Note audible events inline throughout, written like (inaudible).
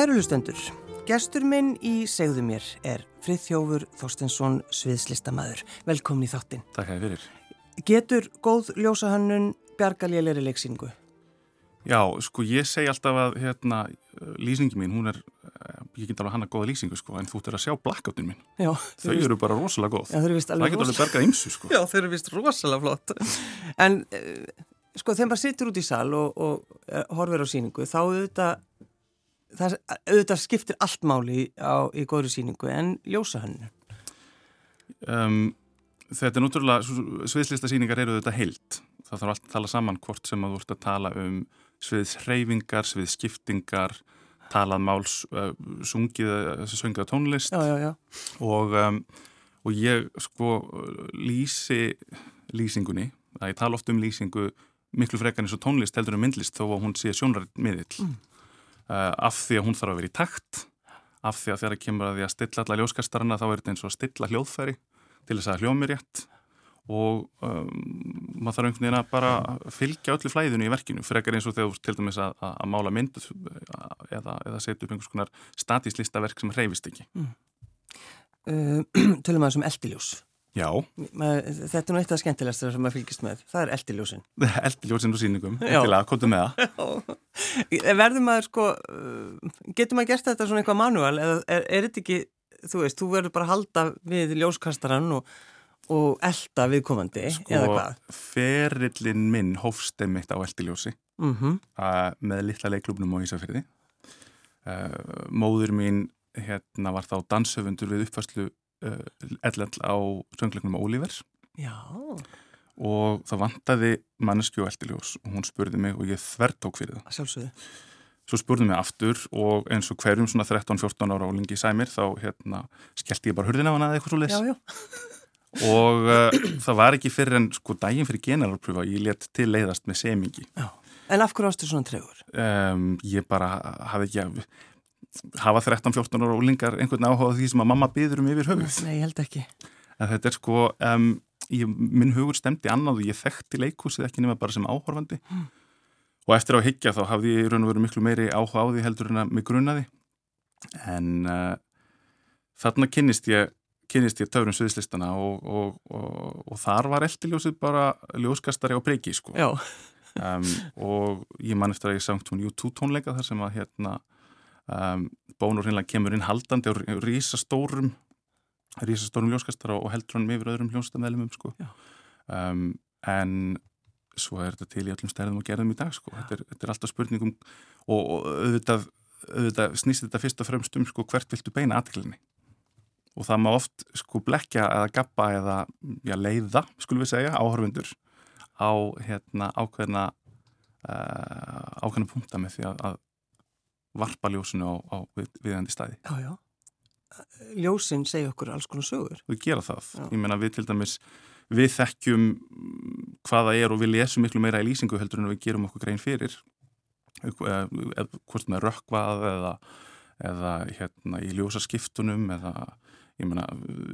Kæru hlustendur, gestur minn í segðu mér er Frithjófur Þorstensson Sviðslistamæður. Velkomin í þáttinn. Takk að þið fyrir. Getur góð ljósahannun bjargalíðleiri leiksýningu? Já, sko ég segi alltaf að hérna, lýsingi mín, hún er, ég get alveg hann að góða lýsingu sko, en þú ert að sjá blackoutin mín. Já. Þau eru bara rosalega góð. Já, þau eru vist alveg rosalega. Það getur alveg bergað ymsu sko. (laughs) Já, þau eru vist rosalega flott. En sko þegar maður sittur út í sal og, og horfir á síningu, þá auðvitað, það auðvitað skiptir allt máli á, í góðri síningu en ljósahannun. Um, þetta er náttúrulega, sviðslista síningar eru auðvitað heilt. Það þarf alltaf að tala saman hvort sem að þú ert að tala um sviðshreyfingar, sviðskiptingar, talað máls, uh, sungið, sungið tónlist já, já, já. Og, um, og ég sko lýsi lýsingunni, það ég tala oft um lýsingu miklu frekar eins og tónlist heldur um myndlist þó að hún sé sjónrætt miðill mm. Uh, af því að hún þarf að vera í takt af því að þegar það kemur að því að stilla alla ljóskastarana þá er þetta eins og stilla hljóðfæri til þess að hljómi rétt. Og um, maður þarf einhvern veginn að bara fylgja öllu flæðinu í verkinu frekar eins og þegar þú til dæmis að, að, að mála mynd eða, eða setja upp einhvers konar statíslistaverk sem hreyfist ekki. Mm. uh, (clears throat) Tölum að þessum eldiljós Já. Þetta er nú eitt af það skemmtilegast sem maður fylgist með. Það er eldiljósin. (laughs) Eldiljósin og síningum, eftirlega, komdu með það. (laughs) Verður maður sko getur maður gert þetta svona eitthvað manuál eða er, er þetta ekki, þú veist, þú verður bara að halda við ljóskastaran og og elda viðkomandi sko, eða hvað? Ferillin minn hófstem mitt á eldiljósi. Mm -hmm. uh, með litla leiklubnum á Ísafjörði uh, móður mín hérna var þá danshöfundur við uppfærslu uh, ellell á söngleiknum Ólívers og það vantaði manneski og eldiljós og hún spurði mig og ég þvertók fyrir það. Sjálfsögðu. Svo spurði mig aftur og eins og hverjum svona 13-14 ára álingi í sæmir þá hérna skellti ég bara hurðin á hana eða eitthvað svo les Já, já. Og uh, það var ekki fyrir en sko daginn fyrir generalpröfa ég létt til leiðast með semingi. Já. En af hverju ástu svona tregur? Um, ég bara hafi ekki að hafa 13-14 ára ólingar einhvern áhuga því sem að mamma byður um yfir höfuð? Nei, ég held ekki. En Þetta er sko, um, ég, minn hugur stemdi annað og ég þekkti leikhúsið ekki nema bara sem áhorfandi. Mm. og eftir á higgja þá hafði ég raun og veru miklu meiri áhuga á því heldur en að mig grunnaði en uh, þarna kynnist ég kynist ég töfrum sviðslistana og, og, og, og þar var eldiljósið bara ljóskastari á breyki sko. um, og ég man eftir að ég sangt hún U2 tónleika þar sem að hérna um, bónur hinnlega kemur inn haldandi og rísastórum rísastórum ljóskastara og heldur hann yfir öðrum ljónstamælumum sko. um, en svo er þetta til í öllum stærðum og gerðum í dag sko. þetta, er, þetta er alltaf spurningum og auðvitað, auðvitað snýst þetta fyrst og fremst um sko, hvert viltu beina aðklinni og það má oft sko blekja eða gappa eða já, leiða, skulum við segja, áhörfundur á hérna, ákveðna uh, ákveðna punta með því að, að varpa ljósinu á, á við, viðandi stæði. Já, já. Ljósin segja okkur alls konar sögur. Við gera það. Já. Ég menna við til dæmis, við þekkjum hvaða er og við lesum miklu meira í lýsingu heldur en við gerum okkur grein fyrir eða hvort með rökkvað eða, eða hérna í ljósaskiptunum eða ég meina,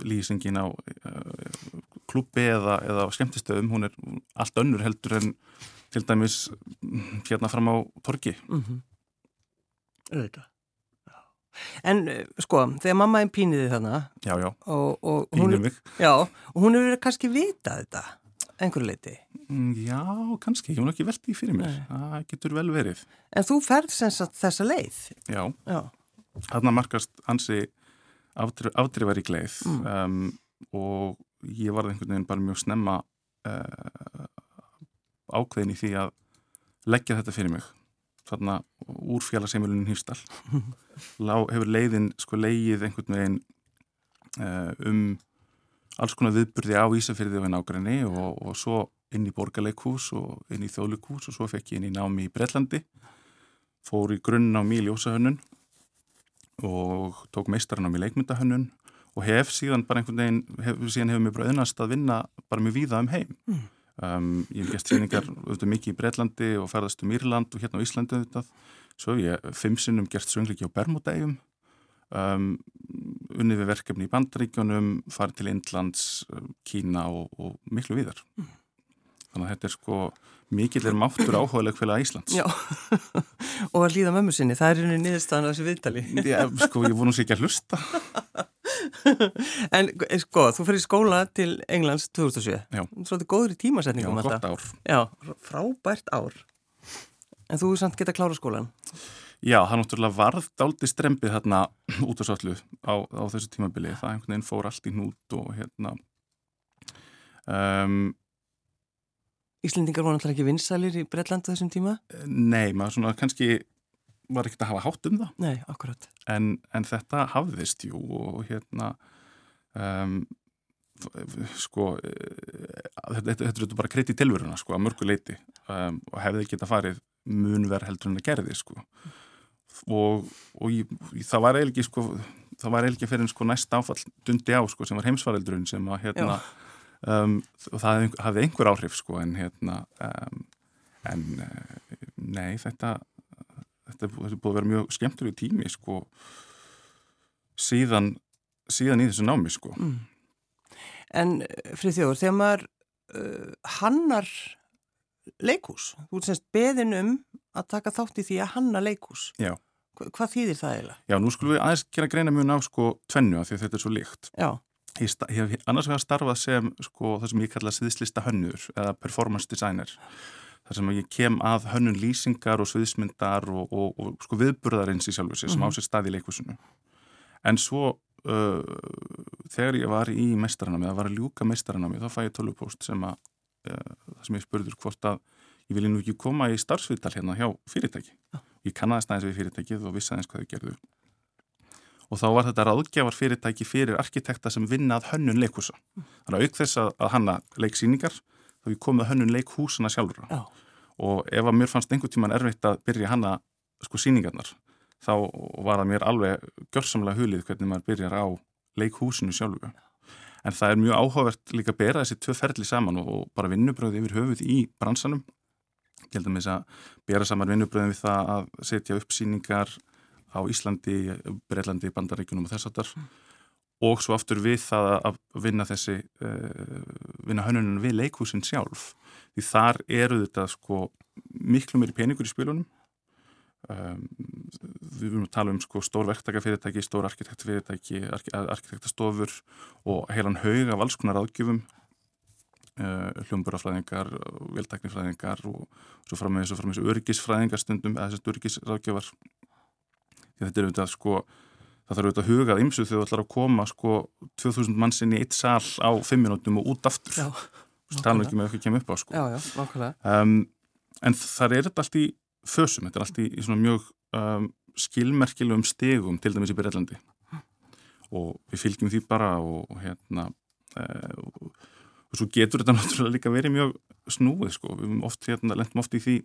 lýsingin á uh, klubbi eða, eða á skemmtistöðum, hún er allt önnur heldur en til dæmis hérna fram á torki. Mm -hmm. Auðvitað. En sko, þegar mamma er píniði þannig Já, já, pínir mig. Já, og hún hefur kannski vitað þetta einhverju leiti mm, Já, kannski, hún ekki veldi í fyrir mér. Það getur vel verið. En þú ferð sem sagt þessa leið? Já, já. þarna markast hansi afdrifar í gleið mm. um, og ég var einhvern veginn bara mjög snemma uh, ákveðin í því að leggja þetta fyrir mig þarna úr fjallarseimilunum Hýfstall hefur leiðin sko leigið einhvern veginn uh, um alls konar viðburði á Ísafyrði og einn ágræni og, og svo inn í borgarleikús og inn í þjóðleikús og svo fekk ég inn í námi í Breitlandi fór í grunn á Míljósahönnun og tók meistarinn á mig leikmyndahönnun og hef síðan bara einhvern veginn, hef, síðan hefur mér bara öðnast að vinna bara mjög víða um heim. Mm. Um, ég hef gert síningar auðvitað mikið í Breitlandi og ferðast um Írland og hérna á Íslandi auðvitað. Svo hef ég fimm sinnum gert svöngliki á Bermudægum, um, unnið við verkefni í Bandaríkjónum, farið til Indlands, Kína og, og miklu víðar. Mm. Þannig að þetta er sko mikill er máttur áhugaleg fyrir Íslands. Já, (laughs) og að líða mömmu sinni, það er henni niðurstaðan á þessu viðtali. Já, sko, ég voru nú sér ekki að hlusta. (laughs) En sko, þú fyrir skóla til Englands 2007 Já. Svolítið góður í tímasetningum Já, gott ár. Já, frábært ár. En þú er samt geta klára skólan Já, það náttúrulega varð dálti strempið þarna (clears throat) út á svollu á, á þessu tímabili. Það einhvern veginn fór allt í nút og hérna... Um, Íslendingar voru náttúrulega ekki vinsælir í Bretlandu þessum tíma? nei, maður svona kannski var ekkert að hafa hátt um það. Nei, akkurat. En, en þetta hafðist jú og hérna... Um, sko þetta, þetta er bara kreiti tilveruna sko að mörgu leiti um, og hefði geta farið munverð heldur en að gerði sko og, og ég, það var eiginlega sko, það var eiginlega fyrir sko næst áfall dundi á sko sem var heimsvaraldurinn sem að hérna um, og það hafði einhver áhrif sko en hérna um, en nei þetta þetta búið að vera mjög skemmtur í tími sko síðan síðan í þessu námi sko. Mm. En frið þjóður, þegar maður uh, hannar leikús, þú semst beðin um að taka þátt í því að hanna leikús Já. Hva, Hvað þýðir það eiginlega? Já, nú skulum við aðeins gera greina mjög ná sko tvennu af því að þetta er svo líkt. Já Ég, ég hef annars vegar starfað sem sko það sem ég kalla sviðslista hönnur eða performance designer þar sem ég kem að hönnun lýsingar og sviðsmyndar og, og, og sko viðburðarins í sjálfu sig mm -hmm. sem á sér stað í leikúsinu en svo uh, þegar ég var í meistaranami, það var að ljúka meistaranami þá fæ ég tölvupóst sem að uh, það sem ég spurður hvort að ég vilja nú ekki koma í starfsvital hérna hjá fyrirtæki. Ég kannaðist aðeins við fyrirtækið og vissi aðeins hvað þau gerðu. Og þá var þetta ráðgjafar fyrirtæki fyrir arkitekta sem vinnað hönnun leikhúsa. Þannig að auk þess að, að hanna leiksýningar þá við komum að hönnun leikhúsana sjálfur. Ja. Og ef að mér fannst einhvern tíman erfitt að byrja að hanna sko síningarnar þá var það mér alveg gjörsamlega hulið hvernig maður byrjar á leikhúsinu sjálfu. En það er mjög áhugavert líka að bera þessi tvö ferli saman og, og bara vinnubröði yfir höfuð í bransanum. Ég held að með þess að bera saman vinnubröðin við það að setja upp síningar á Íslandi, Breitlandi, Bandaríkunum og þess aftar. Mm. Og svo aftur við það að vinna þessi, uh, vinna hönnunum við leikhúsin sjálf. Því þar eru þetta sko miklu meiri peningur í spilunum Um, við viljum tala um sko, stór verktakafyrirtæki, stór arkitektafyrirtæki ark arkitektastofur og heilan haug af alls konar áðgjöfum uh, hljómburafræðingar veltaknifræðingar og svo fram með þessu örgisfræðingar stundum eða þessu örgisráðgjöfar þetta er auðvitað sko það þarf auðvitað að hugað ymsu þegar þú ætlar að koma sko 2000 mannsinn í eitt sal á 5 minútum og út aftur. Tala ekki með eitthvað kemur upp á sko. Já, já, um, en þar er þetta allt í fösum, þetta er allt í, í svona mjög um, skilmerkilegum stegum til dæmis í Breitlandi og við fylgjum því bara og, og hérna uh, og, og svo getur þetta (laughs) náttúrulega líka verið mjög snúið sko, við oft, hérna, lendum oft í því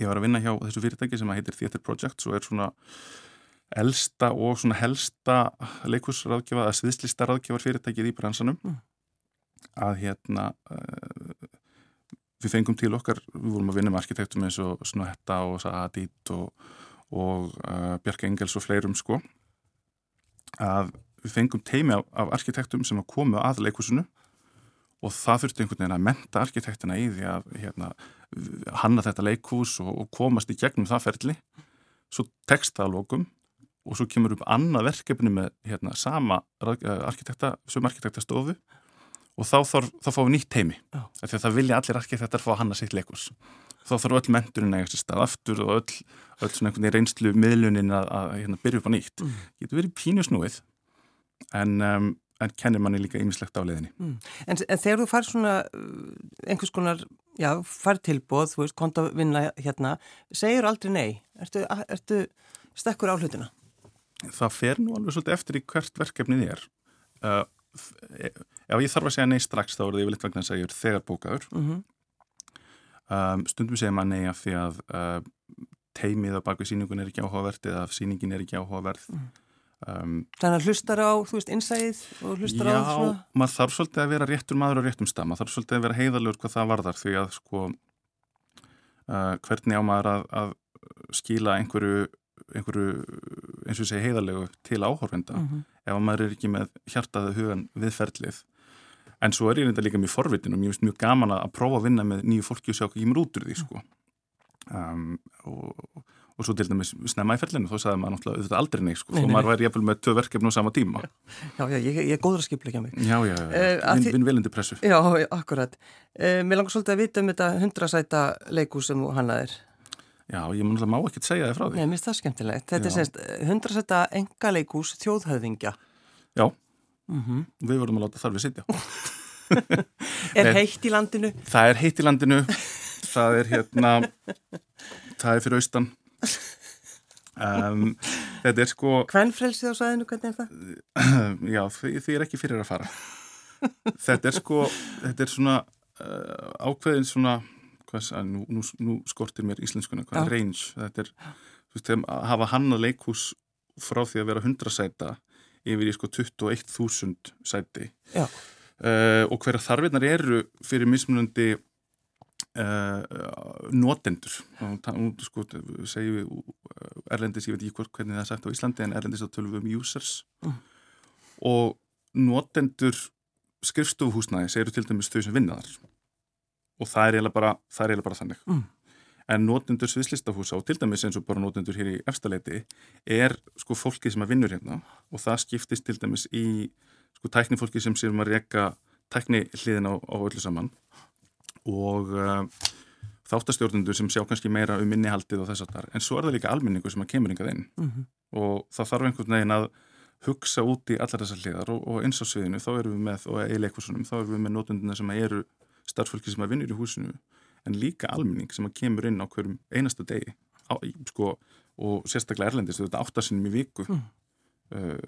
að vera að vinna hjá þessu fyrirtæki sem heitir Theatre Project og er svona elsta og svona helsta leikusráðgjöfa að sviðslista ráðgjöfar fyrirtækið í bransanum. Mm. að hérna uh, við fengum til okkar, við vorum að vinna með arkitektum eins og Snöhetta og Saadit og, og uh, Björk Engels og fleirum sko. Að við fengum teimi af, af arkitektum sem að komu að leikusinu og það þurfti einhvern veginn að menta arkitektina í því að hérna, hanna þetta leikus og, og komast í gegnum það ferli. Svo tekst það að lókum og svo kemur upp annað verkefni með hérna, sama arkitekta, söm arkitektastofu og þá, þarf, þá fáum við nýtt teimi því að það vilja allir arkitektar fá hanna sitt leikus þá þarf öll menturinn að stað aftur og öll, öll svona einhvern veginn reynslu miðlunin að, að hérna, byrja upp á nýtt. Mm. getur verið pínusnúið en, um, en kennir manni líka ýmislegt á leðinni mm. en, en þegar þú fær svona einhvers konar, já, fær tilbóð þú veist, konta að vinna hérna segir aldrei nei, ertu, ertu stekkur á hlutina? Það fer nú alveg svolítið eftir í hvert verkefnið er uh, ef ég þarf að segja nei strax þá er það yfirleitt vegna að segja þegar bókaður mm -hmm. um, stundum segja maður nei af því að uh, teimið á baku síningun er ekki áhugaverð eða síningin er ekki áhugaverð mm. Um, Þannig að hlustar á, þú veist, innsæðið og hlustar já, á svona? Já, maður þarf svolítið að vera réttur maður á réttum stað, maður þarf svolítið að vera heiðalur hvað það varðar því að sko uh, hvernig á maður að, að skila einhverju einhverju, eins og segja heiðalegu til áhorfenda mm -hmm. ef maður er ekki með hjartaðu hugan viðferðlið en svo er ég reynda líka mjög forvitin og finnst mjög gaman að prófa að vinna með nýju fólki og sjá hvað ég mér út úr því sko. um, og, og svo til dæmis snemma í fellinu, þá sagði maður náttúrulega auðvitað aldrei neitt sko, Nei, og nei, maður væri jafnvel með tvö verkefni á sama tíma Já, já, ég, ég er góður að skipla ekki að mig. Já, já, Eh, að vinn vin velindi pressu Já, akkurat. Uh, mér langar svolítið að vita um þetta hundrasæta leikús sem þú hannaðir. Já, ég mun alltaf má ekkert segja þið frá því Nei, mér finnst það skemmtilegt. Þetta er Já. semst hundrasæta enga leikús þjóðhöfðingja. Já, Mm við vorum að láta þar við sitja (laughs) Er heitt í landinu? Það er heitt í landinu það er hérna það er fyrir austan um, þetta er sko Hvernfrelsið á sæðinu, hvernig er það? já, því, því er ekki fyrir að fara. Þetta er sko þetta er svona uh, ákveðin svona hvað, að, nú, nú, nú skortir mér íslenskuna hvað er range. Þetta er þú veist, að hafa hannað leikhús frá því að vera 100 sæta yfir í sko 21.000 sæti. Uh, og hverja þarfinnar eru fyrir mismunandi uh, notendur. Og nú sko segjum við uh, erlendis, ég veit ekki hvort hvernig það er sagt á Íslandi en erlendis þá tölum við um users. Mm. og notendur skrifstofuhúsnæðis eru til dæmis þau sem vinna þar. Og það er eiginlega bara, er bara þannig. Mm. en notendur sviðslistahúsa og til dæmis eins og bara notendur hér í efstaleiti er sko fólki sem að vinnur hérna. Og það skiptist til dæmis í sko tæknifólki sem séum að reyka tækni hliðin á, á öllu saman og uh, þáttastjórnundur sem sjá kannski meira um minnihaldið og þess að þar en svo er það líka almenningu sem að kemur yngað inn. Mm og það þarf einhvern veginn að hugsa út í allar þessar hliðar og, og eins á sviðinu þá erum við með, og í leikvarsunum þá erum við með notundina sem eru starffólki sem að vinnur í húsinu en líka almenning sem að kemur inn á hverjum einasta degi. Á, sko, og sérstaklega erlendist þetta áttasinnum í viku. Mm. Uh,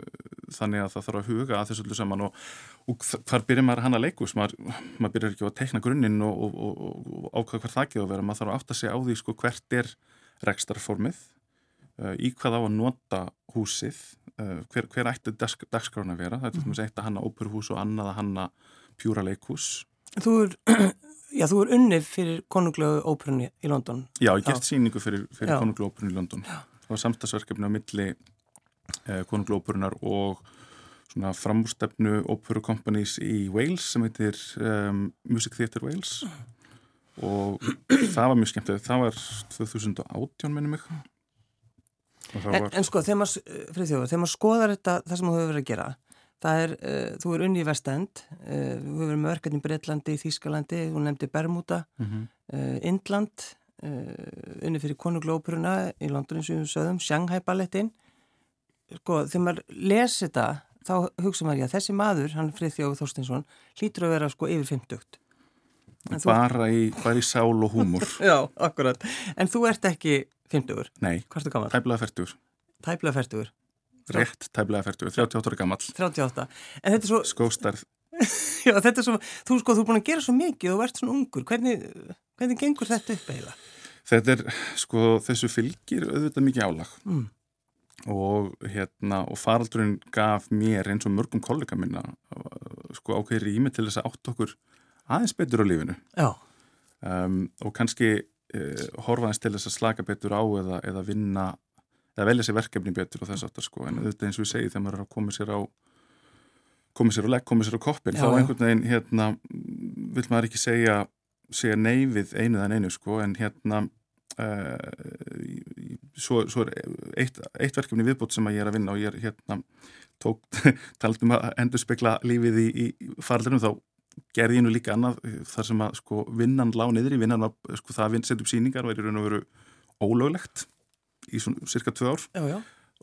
þannig að það þarf að huga að þessu öllu saman og, og hvar byrjar maður hann að leikus maður, maður byrjar ekki að teikna grunninn og, og, og, og ákveða hver það ekki að vera. Maður þarf að átta sig á því sko hvert er rekstarformið uh, í hvað á að nota húsið uh, hver, hver ætti dags, dagskrána að vera? Það er dæmis eitt að hanna óperuhús og annað að hanna pjúra leikhús. Þú er, (clears throat) já, þú er unnið fyrir konunglegu óperunni í London. Já, ég gert síningu fyrir, fyrir Já. konunglópurinn í London. Það var samstagsverkefni á milli eh, konunglópurinnar og svona framúrstefnu óperu companies í Wales sem heitir um, Music Theatre Wales og það var mjög skemmtilegt það var 2018 minnum mig En, var en sko, þegar maður, Friðþjófur, þegar maður skoðar þetta, það sem þú hefur verið að gera, það er, uh, þú er unni í Vestend, uh, þú hefur verið með verkefni í Breitlandi, í Þýskalandi, þú nefndi Bermuda, mm -hmm. uh, Indland, unni fyrir konuglópuruna í London eins og við sögðum, Shanghai ballettin. Sko, þegar maður lesi þetta, þá hugsa maður, já, þessi maður, hann Friðþjófur Þorstinsson, hlýtur að vera sko yfir 50. En þú- bara, í, bara í sál og húmor (laughs) Já, akkurat. En þú ert ekki 50, nei, hvað ertu gammal? tæblega færtur Tæplega 40, rétt tæblega færtur, 38 ára gammal 38. En þetta er svo, skóstarð (laughs) Já, þetta er svo, þú sko, þú er búin að gera svo mikið og ert svona ungur. Hvernig, hvernig gengur þetta upp eiginlega? Þetta er, sko, þessu fylgir auðvitað mikið álag Mm. Og hérna, og faraldurinn gaf mér eins og mörgum kollega minna sko ákveðir rými til þess að átt okkur aðeins betur á lífinu. Um, og kannski uh, horfa aðeins til þess að slaka betur á eða, eða vinna, eða velja sér verkefni betur og þess aftar sko, en auðvitað eins og ég segi þegar maður er að koma sér á koma sér á legg, koma sér á koppin, Já, þá einhvern veginn hérna, vil maður ekki segja segja nei við einu þann einu sko, en hérna uh, svo, svo er eitt, eitt verkefni viðbútt sem að ég er að vinna og ég er hérna tók, (laughs) taldum að endur spekla lífið í, í faraldunum þá gerði ég nú líka annað þar sem að sko vinnan lá niður í vinnan var sko það að setja upp síningar í raun og veru ólöglegt í svona cirka tvö ár já, já.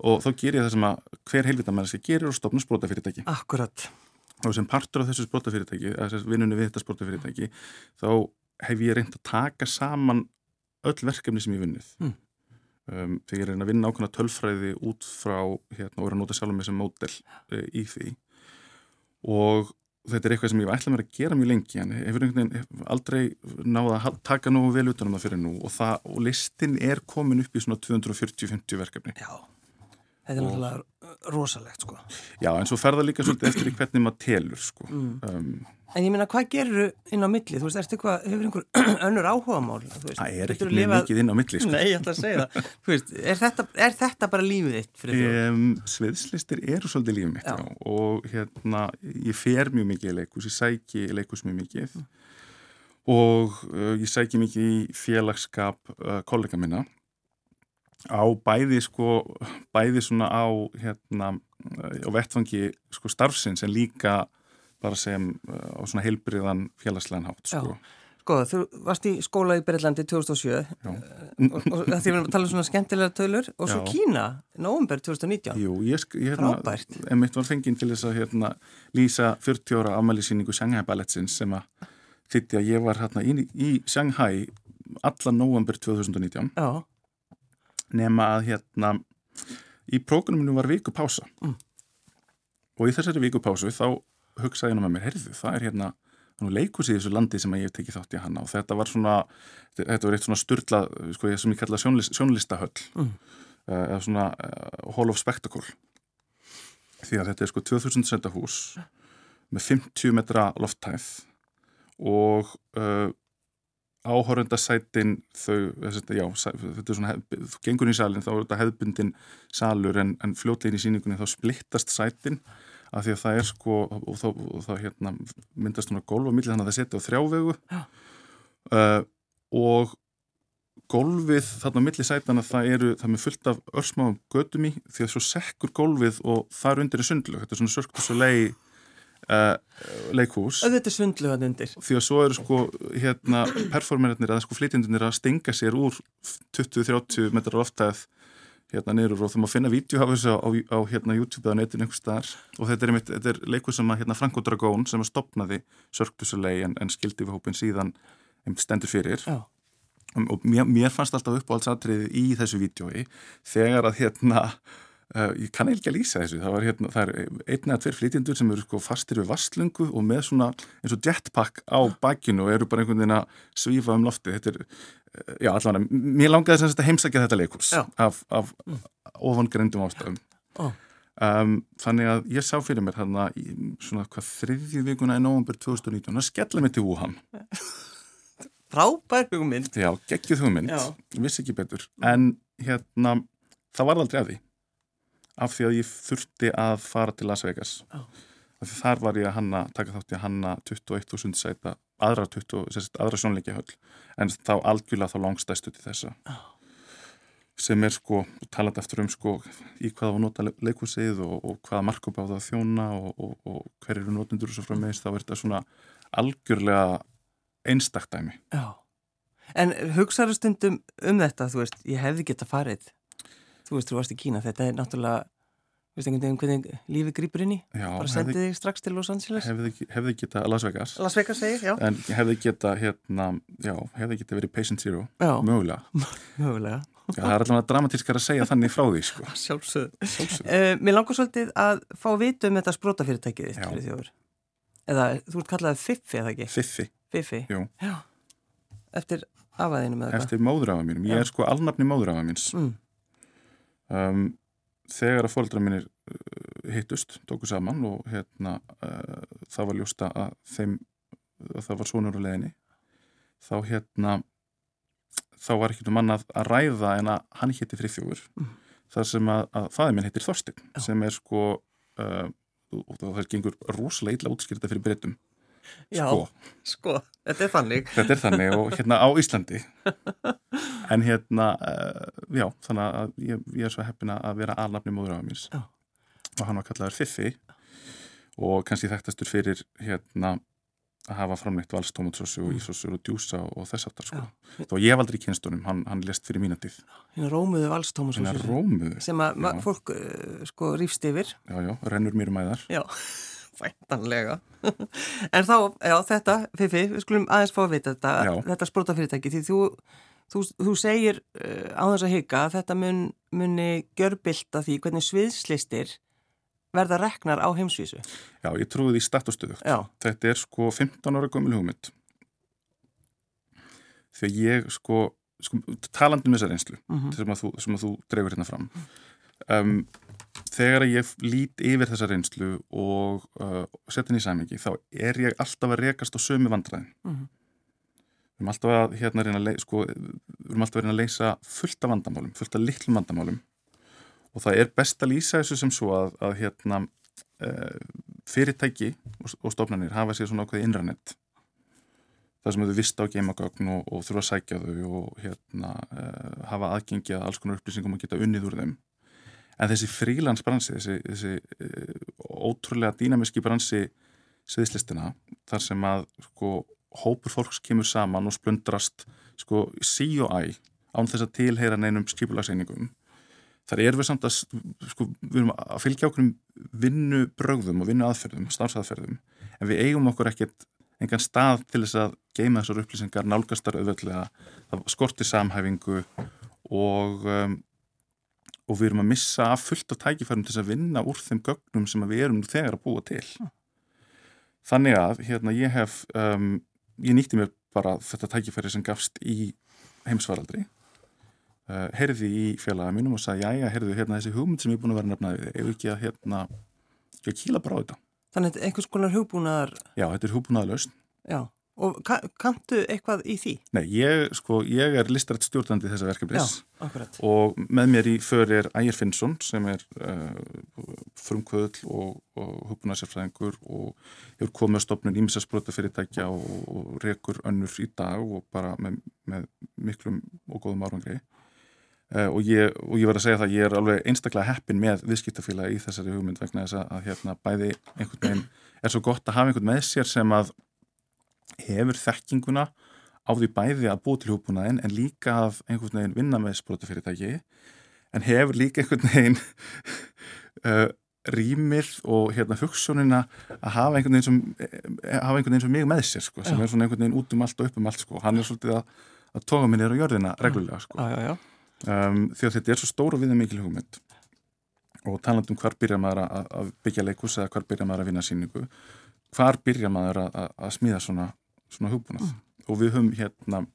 og þá ger ég það sem að hver heilvita mennski gerir og stopna sprótafyrirtæki Akkurat. og sem partur af þessu sprótafyrirtæki vinnunni við þetta sprótafyrirtæki þá hef ég reynd að taka saman öll verkefni sem ég vunnið Mm. Um, þegar ég reynd að vinna ákveðna tölfræði út frá hérna, og er að nota sjálf mig sem mótel uh, í því. Og þetta er eitthvað sem ég var ætlað mér að gera mjög lengi en hefur einhvern veginn aldrei náða að taka nógu vel utanum það fyrir nú. Og, það, og listin er komin upp í svona 240-50 verkefni. Já. Þetta er náttúrulega rosalegt sko. Já, en svo ferða líka svolítið eftir í hvernig maður telur sko. Mm. Um, En ég meina, hvað gerur inn á milli? Þú veist, ertu eitthvað, hefur einhver (clears throat) önnur áhugamál? þú veist? það er ekki mjög mikið inn á milli sko. Nei, ég ætla að segja það. Þú veist, er þetta, er þetta bara lífið þitt fyrir þjóð? Um, sviðslistir eru svolítið lífið mitt Já. já. og hérna ég fer mjög mikið í leikus, ég sæki í leikus mjög mikið Mm. og uh, ég sæki mikið í félagskap uh, kollega minna á bæði sko bæði svona á hérna á vettfangi sko starfsins en líka bara sem uh, á svona heilbriðan félagslegan hátt sko. Sko, þú varst í skóla í Breitlandi 2007 Já. og, og því við erum að tala um svona skemmtilega tölur og svo Já. Kína, november 2019 Jú, ég, ég hérna, Frábært. emitt var fenginn til þess að hérna, lýsa 40 ára afmælisýningu Shanghai Balletsins sem að þitti að ég var hérna í, í Shanghai allan november 2019 Já, nema að hérna í prógraminu var vikupása Mm. og í þessari vikupásu þá hugsaði hérna með mér, heyrðu, það er hérna leikus í þessu landi sem að ég hef tekið þátt í hana og þetta var svona, þetta var eitt svona styrla, sko, sem ég kalla sjónlist, sjónlistahöll Mm. uh, eða svona uh, Hall of Spectacle því að þetta er sko 2000 senda hús með 50 metra lofthæð og uh, áhórundasætin þau, já, þetta er svona, þú gengur í salin þá er þetta hefðbundin salur en, en fljótlegin í síningunni þá splittast sætin af því að það er sko og þá, og þá hérna, myndast svona gólf á milli þannig að það setja á þrjávegu Já. uh, og gólfið þarna á milli sætana það eru, það er fullt af örsmáum gödum í því að svo sekkur gólfið og það er undir í sundlög, þetta er svona sörkt og svo lei uh, leikhús. Auðvitað svindlugan undir. Því að svo eru sko hérna performerinnir eða sko flytjendunir að stinga sér úr 20-30 metrar loftæð hérna niður og þú má finna vídeo af þessu á, á hérna YouTube eða netinu einhvers staðar. Og þetta er, einmitt, þetta er leikur sem að hérna Franko Dragón sem að stopnaði Sörgdusulei en, en skildi við hópin síðan einmitt stendur fyrir. Já, og mér, mér fannst alltaf uppáhaldsatriði í þessu vídjói þegar að hérna uh, ég kann ekki að lýsa þessu. Það, var, hérna, það er einn eða tveir flytjendur sem eru sko fastir við vastlungu og með svona eins og jetpack á bakinu og eru bara einhvern veginn að svífa um lofti þetta er, uh, já allavega mér langaði að heimsækja þetta leikurs Já. af, af ofangrindum ástæðum. Ó. um, þannig að ég sá fyrir mér hérna svona hvað þriðju vikuna í november 2019 að skella mig til Wuhan. (laughs) Frábær hugmynd. Já, geggjuð hugmynd, Já. vissi ekki betur. En hérna, það var aldrei að því af því að ég þurfti að fara til Las Vegas. Því þar var ég að hanna, taka þátt í að hanna 21.000 sæta, aðra 20, sérst, aðra sjónleikjahöll, en þá algjörlega þá langstæstu til þessa. Já. sem er sko, talað eftir um sko, í hvað var nota leikúsið og, og hvaða markup á það að þjóna og, og, og hver eru notendur og svo frá meðist, þá er þetta svona algjörlega einstakt dæmi. Já, en hugsaðu stundum um þetta, þú veist, ég hefði geta farið þú veist, þú varst í Kína þetta er náttúrulega, veist einhvern veginn hvernig lífið grýpur inn í, bara sendið þig strax til Los Angeles. hefði, hefði geta Las Vegas. Las Vegas segir, já, en hefði geta hérna, já, hefði geta verið patient zero. Já, mögulega, (laughs) mögulega. Já, það er alltaf dramatískar að segja þannig frá því sko. sjálfsögð (laughs) Sjálfsögðu. uh, Mér langar svolítið að fá að vita um þetta sprótafyrirtækið þitt fyrir þjóður eða þú ert kallaðið Fiffi, eða ekki? Fiffi, Fiffi, Eftir afaðinu með þetta eftir móðurafa mínum. Ég Já. er sko alnafni móðurafa míns. Mm. Um, þegar að fóldra mínir uh, hittust, tóku saman og hérna uh, það var ljósta að þeim að það var sonur á leðinni þá hérna þá var ekkert um annað að ræða en að hann hétti Friðþjófur Mm. þar sem að, að fæði minn heitir Þorstin Já. sem er sko uh, og það gengur rosalega illa útskýrta fyrir breytum sko, sko, þetta er þannig. Þetta er þannig og hérna á Íslandi. (laughs) En hérna uh, já, þannig að ég, ég er svo heppin að vera alnafni móður af mér Já. og hann var kallaður Fiffi. Og kannski þekktastur fyrir hérna að hafa framleitt valstómatsósu og ísósu og djúsa og þess aftar sko. Já. þá ég var aldrei í kynstunum, hann, hann lest fyrir mínatið Hérna rómuðu vals Tómas hann er rómuð, sem að fólk uh, sko rífst yfir. Já já, rennur mér um æðar. Já, væntanlega. (laughs) En þá, já, þetta, Fifi, við skulum aðeins fá að vita þetta, Já. þetta sprótafyrirtæki því þú, þú, þú segir uh, á þess að hika að þetta mun, muni gjörbylta því hvernig sviðslistir verða reknar á heimsvísu. Já, ég trúi því statustöðugt Já, þetta er sko 15 ára gömul hugmynd. Þegar ég sko, sko talandi um þessa reynslu mm sem að þú, sem að þú dreifur hérna fram. Um, þegar ég lít yfir þessa reynslu og uh, henni í sæmingi þá er ég alltaf að rekast á sömu vandræðin. Mm -hmm. við erum alltaf að hérna reyna að sko, við erum alltaf að reyna að leysa fullt af vandamálum, fullt af litlum vandamálum. Og það er best að lýsa þessu sem svo að, að hérna uh, fyrirtæki og, og stofnanir hafa sér svona ákveði innranett það sem þau vist á geimagögn og, og þurfa að sækja þau og hérna, uh, hafa aðgengi að alls konar upplýsingum og geta unnið úr þeim en þessi frílandsbransi þessi, þessi uh, ótrúlega dýnamiski bransi sviðslistina þar sem að sko, hópur fólks kemur saman og splundrast sko, sí og æ án þess að tilheyra neinum skipulagseiningum þar er við samt að sko, við erum að fylgja okkur um vinnu brögðum og vinnu aðferðum, starfsaðferðum en við eigum okkur ekkert engan stað til þess að geima þessar upplýsingar nálgastar auðvöldlega, það skorti samhæfingu og, um, og við erum að missa að fullt af tækifærum til þess að vinna úr þeim gögnum sem við erum þegar að búa til. Þannig að hérna, ég hef, um, ég nýtti mér bara þetta tækifæri sem gafst í heimsvaraldri, uh, heyrði í félaga mínum og sagði, já, já, heyrðu, hérna þessi hugmynd sem ég er búin að vera nefnaði við, ef ekki að hérna, ekki að kýla bara á þetta. Þannig að þetta er einhvers konar hugbúnaðar... Já, þetta er hugbúnaðarlausn. Já, og kanntu eitthvað í því? Nei, ég, sko, ég er listrætt stjórnandi þessa verkefnis. Já. Og með mér í för er Ægir Finnsson sem er uh, frumkvöðl og, og hugbúnaðarsérfræðingur og hefur komið að stopna ímsarsprota fyrirtækja og, og rekur önnur í dag og bara með, með miklum og góðum árangri. Uh, og ég, ég var að segja það að ég er alveg einstaklega heppin með viðskiptafélagi í þessari hugmynd vegna þess að hérna bæði einhvern veginn er svo gott að hafa einhvern með sér sem að hefur þekkinguna á því bæði að búið til húbúnaðin en líka að einhvern veginn vinna með sprótafyrirtæki en hefur líka einhvern veginn (laughs) uh, rýmir og hérna hugssjónina að hafa einhvern veginn sem hafa einhvern veginn sem mig með sér sko, sem já. er svona einhvern veginn út um allt og upp um allt sko. hann er svolítið að, að toga minni á jörðina reglulega sko. já, já, um, því að þetta er svo stóru við það mikil hugmynd og talandum hvar byrja maður að, að byggja leikus eða hvar byrja maður að vinna síningu hvar byrja maður að, að smíða svona, svona hugbúnað mm. og við höfum hérna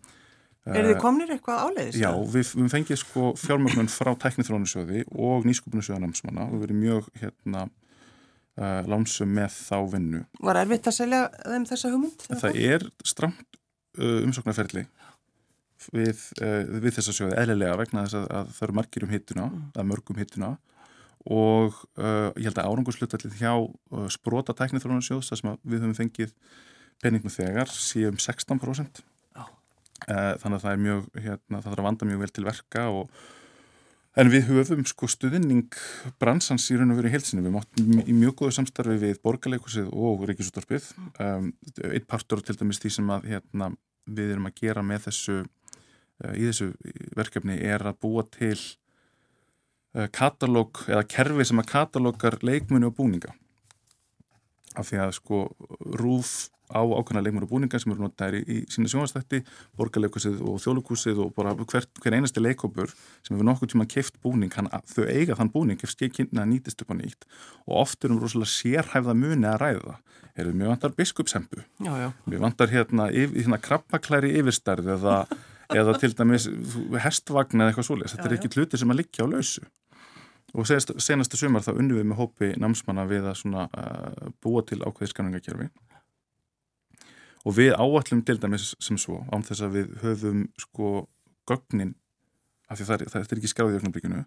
Er þið komnir eitthvað áleiðist? Já, við, við fengið sko fjármögnun frá tæknithrónusjóði og nýskupunarsjóðanamsmanna og við erum mjög hérna uh, lánsum með þá vinnu. Var erfitt að selja þeim þessa hugmynd? Það er stramt uh, umsóknarferli við, uh, við þessa sjóði eðlilega vegna þess að, að það eru margir um hittuna, mm. að mörgum hittuna og ég held að árangurslutallið hjá sprota tæknithrónarsjóðs þar sem við höfum fengið peningum þegar síðan 16% oh. uh, þannig að það er mjög hérna, það þarf að vanda mjög vel til verka og En við höfum sko stuðning bransans í raun og veru í heilsinni. Við máttum í mjög góðu samstarfi við borgarleikusið og Ríkisúttorpið. Um, eitt partur til dæmis því sem að, hérna, við erum að gera með þessu Eh, í þessu verkefni er að búa til eh, katalóg eða kerfi sem að katalógar leikmunni og búninga af því að sko rúf á ákveðna leikmunni og búninga sem eru notaðir í, í sína sjónastætti borgarleikusið og þjólukusið og bara hver, hver einasti leikópur sem hefur nokkuð tíma keift búning, hann, þau eiga þann búning ef skeikinna nýtist upp á nýtt og oft erum rosalega sérhæfða muni að ræða. Erum við vantar biskupsempu við vantar hérna, hérna krabbaklæri yfirstarð eða eða til dæmis hestvagn eða eitthvað svolítið, þetta er ekki hluti sem að liggja á lausu. Og senast, senastu sumar þá unnum við með hópi námsmanna við að svona, uh, búa til ákveði skanningakerfi og við áallum til dæmis sem svo án þess að við höfum sko gögnin af því það er, það er ekki skráðið í ögnabríkinu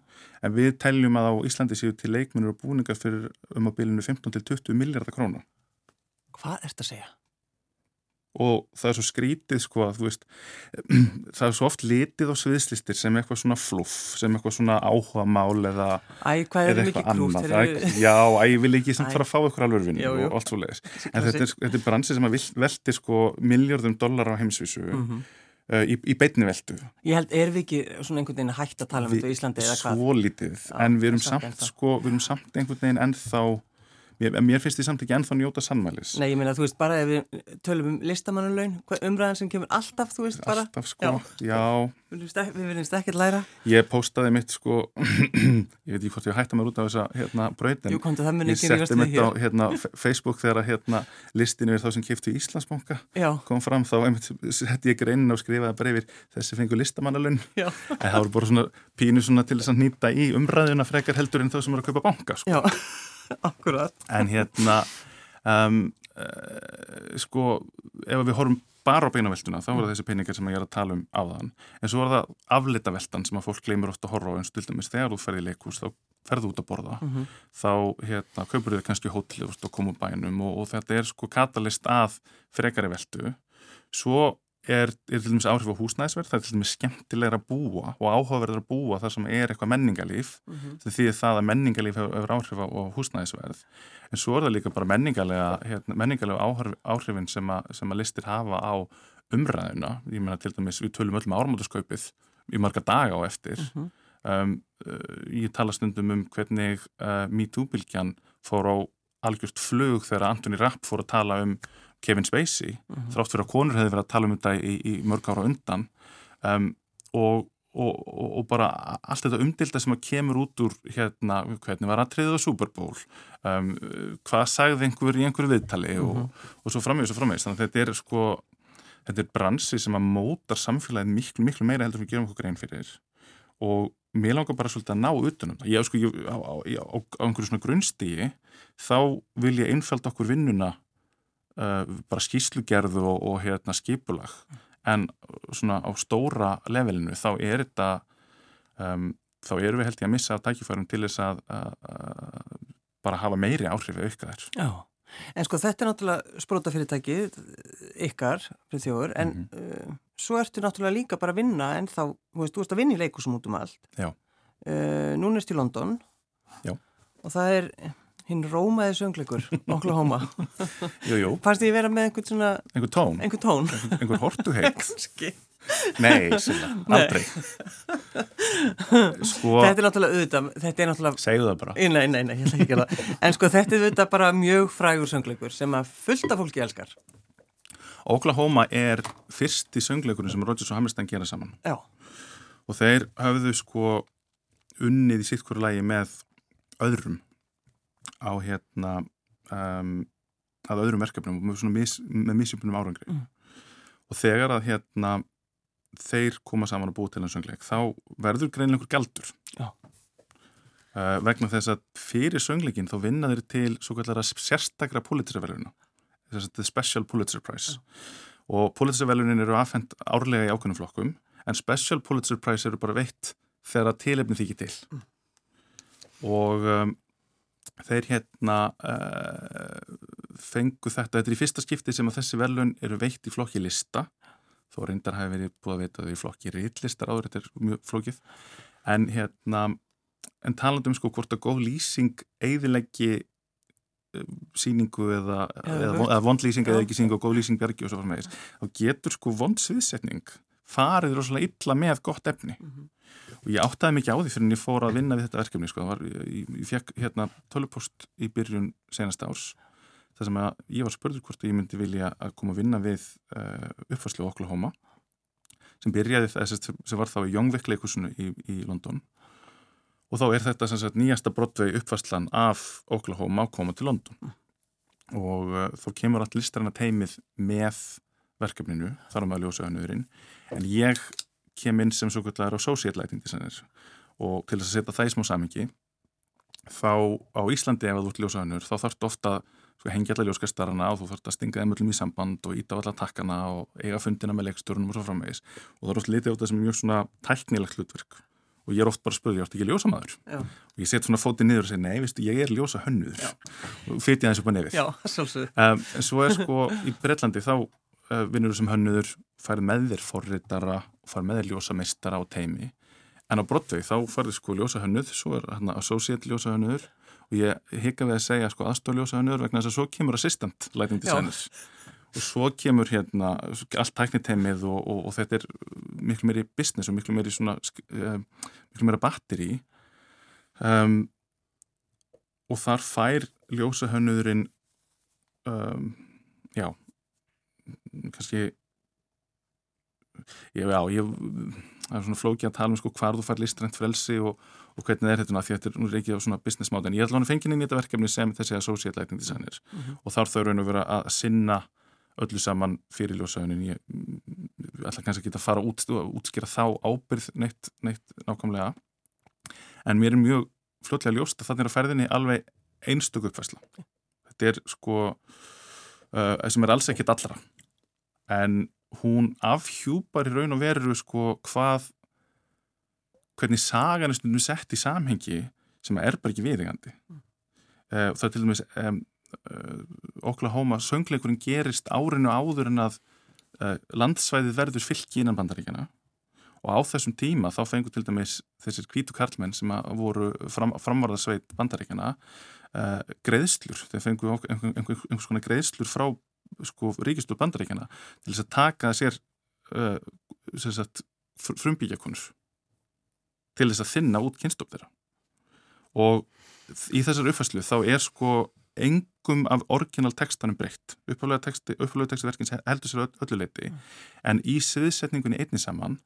en við teljum að á Íslandi séu til leikmunir og búningar fyrir um að bylinu 15 til 20 miljardar krónu Hvað ert að segja? Og það er svo skrítið sko að þú veist (clears throat) það er svo oft litið á sviðslistir sem eitthvað svona fluff sem eitthvað svona áhuga mál eða, Æ, eða eitthvað annað. Er, já, æ, ég vil ekki samt fara að fá eitthvað alveg vinnu og allt svo leiðis en þetta er, þetta er bransi sem að velti sko miljardum dólar á heimsvísu mm -hmm. uh, í, í beitni veldu Ég held, er við ekki svona einhvern veginn hægt að tala um þetta í Íslandi eða hvað? Svo litið, en við erum samt sko, við erum samt einhvern veginn ennþá mér, mér finnst því samt ekki ennþá njóta sannmælis. Nei, ég meina, þú veist, bara ef við tölum um listamannalaun, umræðan sem kemur alltaf, þú veist, bara. Alltaf sko, já, já. Við verðumst ekkert læra. Ég postaði mitt sko (clears throat) ég veit ekki hvort ég hætti mér út af þessa hérna, brautin. Jú, komdu, það mun Ég ekki rífast setti við mitt á hér. hérna, Facebook þegar hérna, listin yfir þá sem kiptu Íslandsbanka Já, kom fram þá einmitt setti ég greinin og skrifaði bara yfir þessi fengur listamannalun já, en það voru bara svona pínu svona til þess að nýta í umræðuna frekar heldur en þau sem eru að kaupa banka sko. já, (laughs) akkurat en hérna um, uh, sko ef við horfum bara á beinaveltuna þá það þessi peningar sem ég er að tala um á þann en svo er það aflita veltan sem að fólk gleymur ofta að horfa á en stuldumis þegar þú ferði í leikús þá ferðu út að borða. Mhm. þá hérna, kaupur þið kannski hótlið og koma úr bænum og, og þetta er sko katalist að frekari veltu. Svo er, er til dæmis áhrif á húsnæðisverð það er til dæmis skemmtilegra að búa og áhugaverður að búa þar sem er eitthvað menningalíf Mhm. því það að menningalíf hefur, hefur áhrif á, á húsnæðisverð en svo er það líka bara menningalega hérna, menningalega áhrif, áhrifin sem, a, sem að listir hafa á umræðuna ég meina til dæmis við tölum öllum ármótaskaupið í marga daga á eftir Mhm. um, uh, ég tala stundum um hvernig uh, MeToo-bylgjan fór á algjört flug þegar Anthony Rapp fór að tala um Kevin Spacey Mhm. þrátt fyrir að konur hefði verið að tala um þetta í, í mörg ára undan um, og, og, og, og bara allt þetta umdilda sem að kemur út úr hérna, hvernig var aðtriðið á Super Bowl um, hvað sagði einhver í einhverju viðtali og, Mhm. og svo framvegis og framvegis þannig að þetta er sko þetta er bransi sem að mótar samfélagið miklu, miklu meira heldur við gerum okkur grein fyrir og mér langar bara svolítið að ná utanum það. Ég, sko, ég, á, á, á, á einhverju svona grunnstígi þá vil ég einfalda okkur vinnuna uh, bara skýslugerðu og, og hérna skipulag en svona á stóra levelinu þá er þetta um, þá erum við held ég að missa tækifærum til þess að, að, að bara hafa meiri áhrif við auka þær. Já, en sko þetta er náttúrulega sprótafyrirtæki ykkar fyrir þjóður, en uh, svo ertu náttúrulega líka bara að vinna en þá, þú veist, þú veist að vinna í leikusum út um allt. Já. Uh, núna erst í London. Já. Og það er hinn rómaði söngleikur, Oklahoma. Jú, jú, Fannst ég vera með einhvern svona, einhver tón, einhvern tón? einhver hortuheit. (laughs) Kanski. Nei, Nei. aldrei. (laughs) Sko, Þetta er náttúrulega auðvitað, þetta er náttúrulega segðu það bara. Nei, nei, nei, ég ætla ekki að. En sko þetta er auðvitað bara mjög frægur söngleikur sem að fullt af fólki elskar. Oklahoma er fyrsti söngleikurinn sem Rodgers og Hammerstein gera saman. Já. Og þeir höfðu sko unnið í sitt hverju lægi með öðrum á hérna um, að öðrum verkefnum og mis, með misjöpunum árangri. Mm. Og þegar að hérna þeir koma saman að búa til en söngleik þá verður greinlega einhver gældur. Já. Uh, vegna þess að fyrir söngleikin þá vinna þeir til svo kallara sérstakra Pulitzer-veluna þess að þetta er Special Pulitzer Prize og Pulitzer-velunin eru afhend árlega í ákveðnum flokkum en Special Pulitzer Prize eru bara veitt þegar að tilefni þykir til Mm. og um, þeir hérna uh, fengu þetta, þetta er í fyrsta skipti sem að þessi velun eru veitt í flokki lista þó reyndar hafi verið búið að veita þau í flokki rítlistar áður, þetta er mjög flókið. En hérna en talandum sko hvort að góð lýsing eigðilegi síningu eða, Eða eða, vondlýsing eða ekki síningu og góð lýsing bjargi og svo framvegis þá getur sko vond sviðsetning farið rosalega illa með gott efni. Mhm. Og ég áttaði mikið á því fyrir en ég fór að vinna við þetta verkefni sko. Var, ég, ég fekk hérna tölupost í byrjun senasta árs þar sem að ég var spurður hvort ég myndi vilja að koma að vinna við uh, uppfærslu á Oklahoma sem byrjaði þess sem var þá í Youngwick leikusinu í, í London. Og þá er þetta sagt nýjasta brotvegi uppfærslan af Oklahoma að koma til London. Og uh, þá kemur allt listarana teimið með verkefninu, þar á maður ljósa önnurinn en ég kem inn sem svo kallar associate lighting designer. Og til þess að setja það í smá samingi þá á Íslandi ef þú ert ljósa önnur þá þarfst ofta sko, hengja alla ljóskastarana og þú þarfst að stinga þeim öllum í samband og íta á alla takkana og eiga fundina með leikstjórnum og svo framvegis. Og það er oft litið á þetta sem mjög svona tæknilegt hlutverk. Og ég er oft bara að spurði, ég átt ekki ljósamaður? Já. og ég set svona fótið niður og segi, nei, veistu, ég er ljósa hönnuður og fyrir aðeins upp á nefið. Já, um, en svo er sko í Breitlandi þá uh, vinnur þú sem hönnuður færð með þér forritara færð með þér ljósa meistara á teimi en á Broadway þá færði sko ljósa hönnuð svo er hérna associate ljósa hönnuður og ég hika við að segja sko aðstof ljósa hönnuður vegna þess að svo kemur assistant lighting designers. Og svo kemur hérna allt tækniteimið og, og, og þetta er miklu meiri business og miklu meiri svona uh, miklu meira batteri um, og þar fær ljósahönnurinn um, já kannski ég, já, ég það er svona flóki að tala um sko hvar þú fær listrænt frelsi og, og hvernig er þetta því að þetta er nú reykið á svona business model en ég hann að fengja inn í þetta verkefni sem þessi associate lighting designers mm -hmm. og þar þau raun og vera að sinna öllu saman fyrir ljósahönnin ég ætla kannski ekki að fara út og útskýra þá ábyrð neitt, neitt nákvæmlega. En mér er mjög fljótlega ljóst að þannig er að ferðinni alveg einstöku uppfæsla þetta er sko uh, sem er alls ekkit allra. En hún afhjúpar í raun og veru sko hvað hvernig sagan er stundum sett í samhengi sem er bara ekki viðingandi mm. uh, það er til dæmis um, uh, Oklahoma söngleikurinn gerist árinu áður en að uh, landsvæðið verður fylki innan bandaríkjana og á þessum tíma þá fengur til dæmis þessir kvítu karlmenn sem voru fram, framvarðarsveit bandaríkjana greiðslur, þeir fengur einhvers einhver, einhver konar greiðslur frá sko ríkistur bandaríkjana til þess að taka sér uh, frumbyggjakonur til þess að þinna út kynstofn þeirra. Og í þessar uppfæslu þá er sko engum af orginal textanum breytt. Upphæflega texti, texti verkins heldur sér öllu leiti mm. en í sviðsetningunni einni saman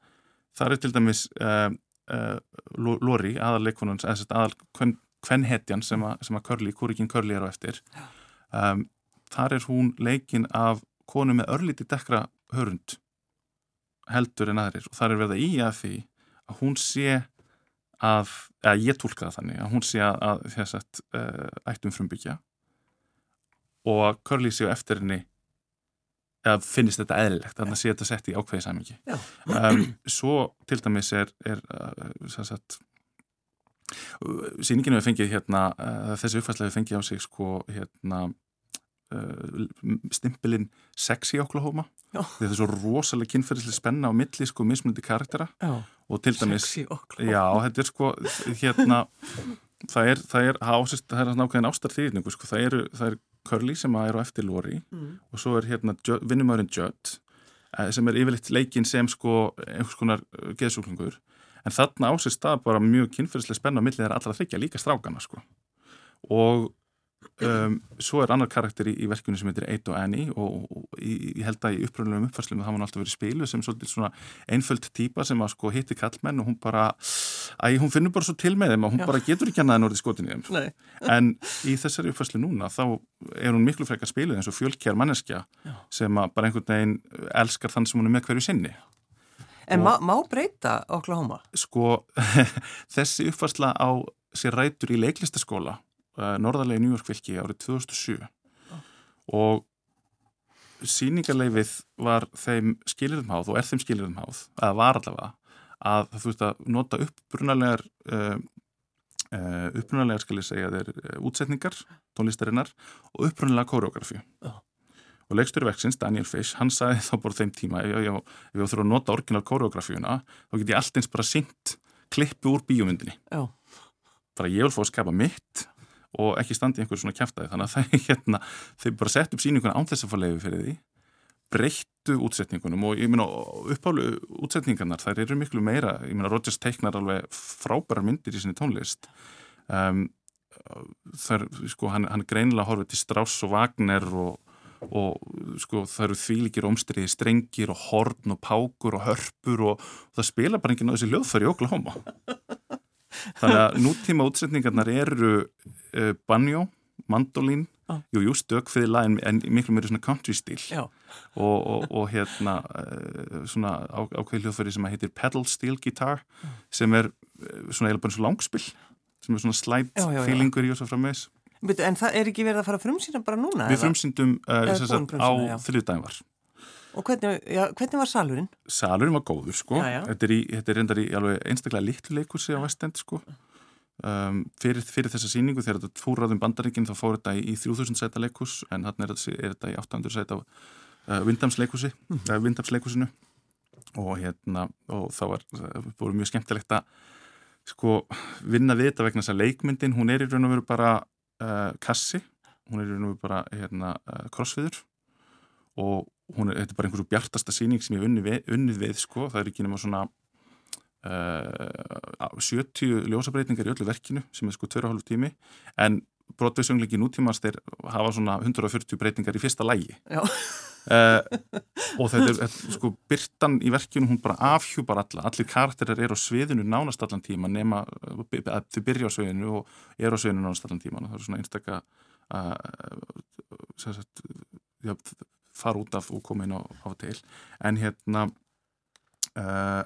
þar er til dæmis uh, uh, Lóri, aðalleikonun aðal kvennhetjan sem að Körli, Kúrikin Körli er á eftir. Um, þar er hún leikin af konu með örlíti dekra hörund heldur en aðrir. Og þar er verið að í að því að hún sé að, eða ég tólka það þannig að hún sé að, að þess að uh, ættum frumbyggja. Og að Curly séu eftir henni eða finnist þetta eðlilegt þannig að sé þetta sett í ákveði samingi um, svo til dæmis er, er uh, sagt, síninginu við fengið hérna, uh, þessi uppfærslega við fengið á sig sko hérna stimpilinn sexy Oklahoma. Þetta er svo rosalega kynferðislega spenna á milli sko mismundi karaktera já. og til dæmis já, þetta er sko hérna það er, það er, ásist, það er nákvæðin ástarþýðningu sko, það eru, það er Curly sem er á eftir Lori. Mm. og svo er hérna vinnumærin Judd eh, sem er yfirleitt leikinn sem sko einhvers konar eh, geðsúklingur en þarna ásist það bara mjög kynferðislega spenna á milli þeirra allra þryggja líka strákana sko. Og Um, svo er annar karakter í, í verkinu sem heitir Eitt og Annie og, og ég held að í uppröðulegum uppfærslum það var alltaf verið spilu sem svona einföld týpa sem að sko hitti kallmenn og hún bara, æg, hún finnur bara svo til með þeim og hún Já. bara getur ekki annað en orðið skotin í þeim en í þessari uppfærslu núna þá er hún miklu frekar spiluð eins og fjölkjær manneskja Já. sem að bara einhvern veginn elskar þann sem hún er með hverju sinni En má, má breyta Oklahoma? Sko, (laughs) þessi uppfærsla á sér rætur í leiklistaskóla norðarlega í New York fylki árið 2007 oh. og síningarleifið var þeim skilirðum háð og er þeim skilirðum háð, að var allavega að þú veist að nota uppbrunalegar uh, uh, uppbrunalegar skal ég segja þeir uh, útsetningar, tónlistarinnar og uppbrunalega kóreografi oh. og leikstöru verksins, Daniel Fish, hann sagði þá bara þeim tíma, ef ég, ég þurfa að nota orginal kóreografíuna, þá get ég allt eins bara syngt klippu úr bíomundinni oh. bara ég vil fá að skapa mitt og ekki standi einhver svona kæftæði þannig að það, hérna, þau bara sett upp síninguna án þess að fá leiði fyrir því breyttu útsetningunum og ég meina uppálu útsetningarnar þær eru miklu meira, ég meina Rodgers teiknar alveg frábæra myndir í sinni tónlist. Um, þar, sko, hann, hann greinilega horfið til Strauss og Wagner og, og sko, það eru þvílikir omstriði strengir og horn og pákur og hörpur og, og það spila bara enginn á þessi löðfæri í Oklahoma þannig að nútíma útsetningarnar eru uh, banjó, mandolín ah. jú, jú, stökfiðla en, en miklu meiri svona country stíl og, og, og hérna uh, svona á, ákveði hljóðfæri sem heitir pedal steel guitar ah. sem er uh, svona eða bara svona langspill sem er svona slætt feelingur í og svo frá meðs En það er ekki verið að fara frumsýna bara núna? Við frumsýndum á þriðdægin var Og hvernig, já, hvernig var salurinn? Salurinn var góður sko, já, já. Þetta, er í, þetta er reyndar í alveg einstaklega litlu leikursi á vestend sko. Um, fyrir, fyrir þessa síningu þegar þetta fóraðum bandaríkinn þá fór þetta í, í 3000 sæta leikus en hann er, er þetta í 800 sæta uh, vindamsleikusi, mm. uh, vindamsleikusinu og hérna og þá var, voru mjög skemmtilegt að sko vinna við þetta vegna þess að leikmyndin, hún er í raun og veru bara uh, kassi, hún er í raun og veru bara hérna, krossfiður og hún er, þetta er bara einhversu bjartasta síning sem ég unnið við, unnið við sko, það er ekki nema svona uh, 70 ljósabreitingar í öllu verkinu sem er sko 2,5 tími. En brotviðsöngleiki nútímans þeir hafa svona 140 breytingar í fyrsta lægi uh, og þetta er, þetta, sko, byrtan í verkinu hún bara afhjúpar alla, allir karakterar eru á sviðinu nánast allan tíma nema að þau byrja á sviðinu og eru á sviðinu nánast allan tíma, það er svona einstakka uh, fara út af og koma inn á, á til. En hérna uh,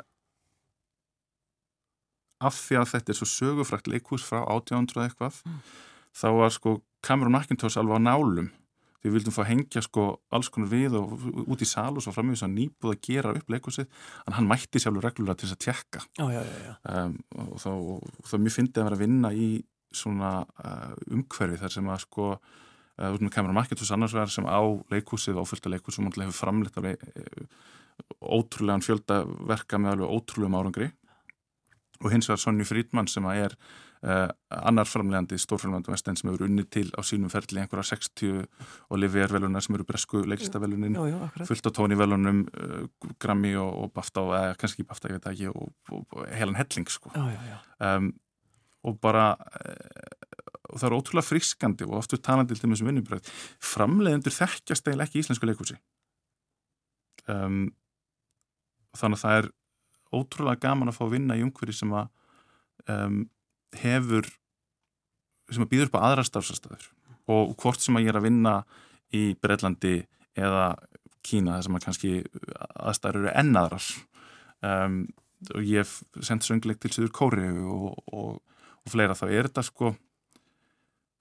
af því að þetta er svo sögufrækt leikús frá 1800 eitthvað mm. þá var sko Cameron McIntosh alveg á nálum. Við vildum fá hengja sko alls konar við og út í sal og svo fram í þess að nýbúð að gera upp leikúsið en hann mætti sjálfur reglulega til þess að tjekka já, já, já, um, og þá, þá finnst það að vera að vinna í svona uh, umhverfi þar sem að sko uh, Cameron McIntosh annars verður sem á leikúsið áfylgta leikúsið sem hefur framleitt alveg ótrúlegan fjöldaverka með alveg ótrúlegum árangri. Og hins vegar Sonny Friedman sem er uh, annar framlegandi stórframlegandi vestenn sem hefur unni til á sínum ferli einhverja 60 Olivier velunar sem eru bresku leiklistavelunin fullt á tónivelunum uh, Grammy og, og Bafta og eða kannski Bafta, ég veit ekki og, og, og helan helling sko. Já, já, já. Um, og bara uh, og það er ótrúlega friskandi og oftur talandi til þessum vinnubröð framlegendur þekkjast eiginlega ekki í íslensku leikúsi um, þannig að það er ótrúlega gaman að fá að vinna í umhverju sem að um, hefur sem að býður upp á aðra starfsastöður og hvort sem að ég er að vinna í Breitlandi eða Kína þar sem að kannski aðstæður eru ennaðrar um, og ég hef sendt söngleik til Sýður Kóri og, og, og fleira þá er þetta sko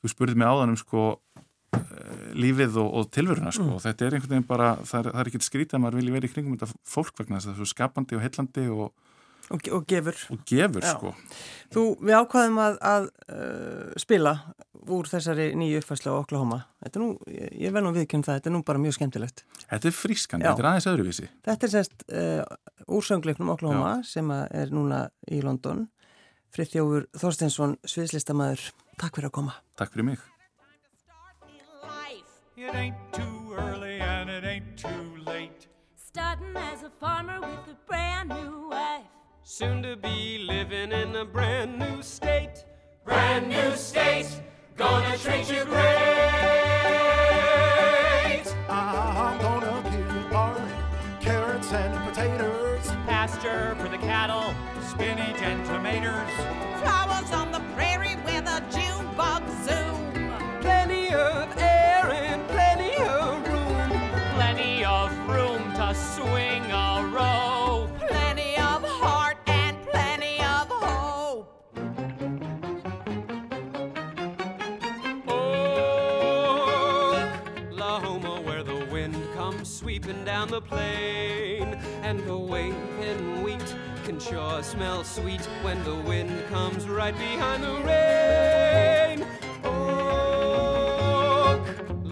þú spurðið mig áðan um sko Eh, lífið og, og tilveruna sko. mm. þetta er einhvern veginn bara, það er, er ekki skrítið að maður vilja verið í kringum þetta fólk vegna þess að það er skapandi og heillandi og, og, og gefur, og gefur sko. Þú, við ákvaðum að, að uh, spila úr þessari nýju uppfæslu á Oklahoma nú, ég, ég vel nú viðkjönd það þetta er nú bara mjög skemmtilegt Þetta er frískandi, þetta er aðeins öðruvísi Þetta er sérst uh, úr söngleiknum Oklahoma Já. sem er núna í London Friðjófur Þorsteinsson, sviðslistamæður Takk fyrir að koma Takk fyrir mig It ain't too early and it ain't too late. Starting as a farmer with a brand new wife. Soon to be living in a brand new state. Brand new state, gonna treat you great. I'm gonna give you barley, carrots and potatoes. Pasture for the cattle, spinach and tomatoes. Sweeping down the plain, and the waving wheat can sure smell sweet when the wind comes right behind the rain.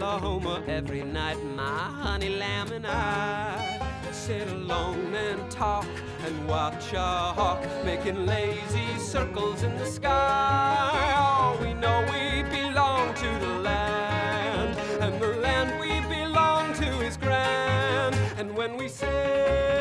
Oklahoma, every night my honey lamb and I sit alone and talk and watch a hawk making lazy circles in the sky. Oh, we know we when we say,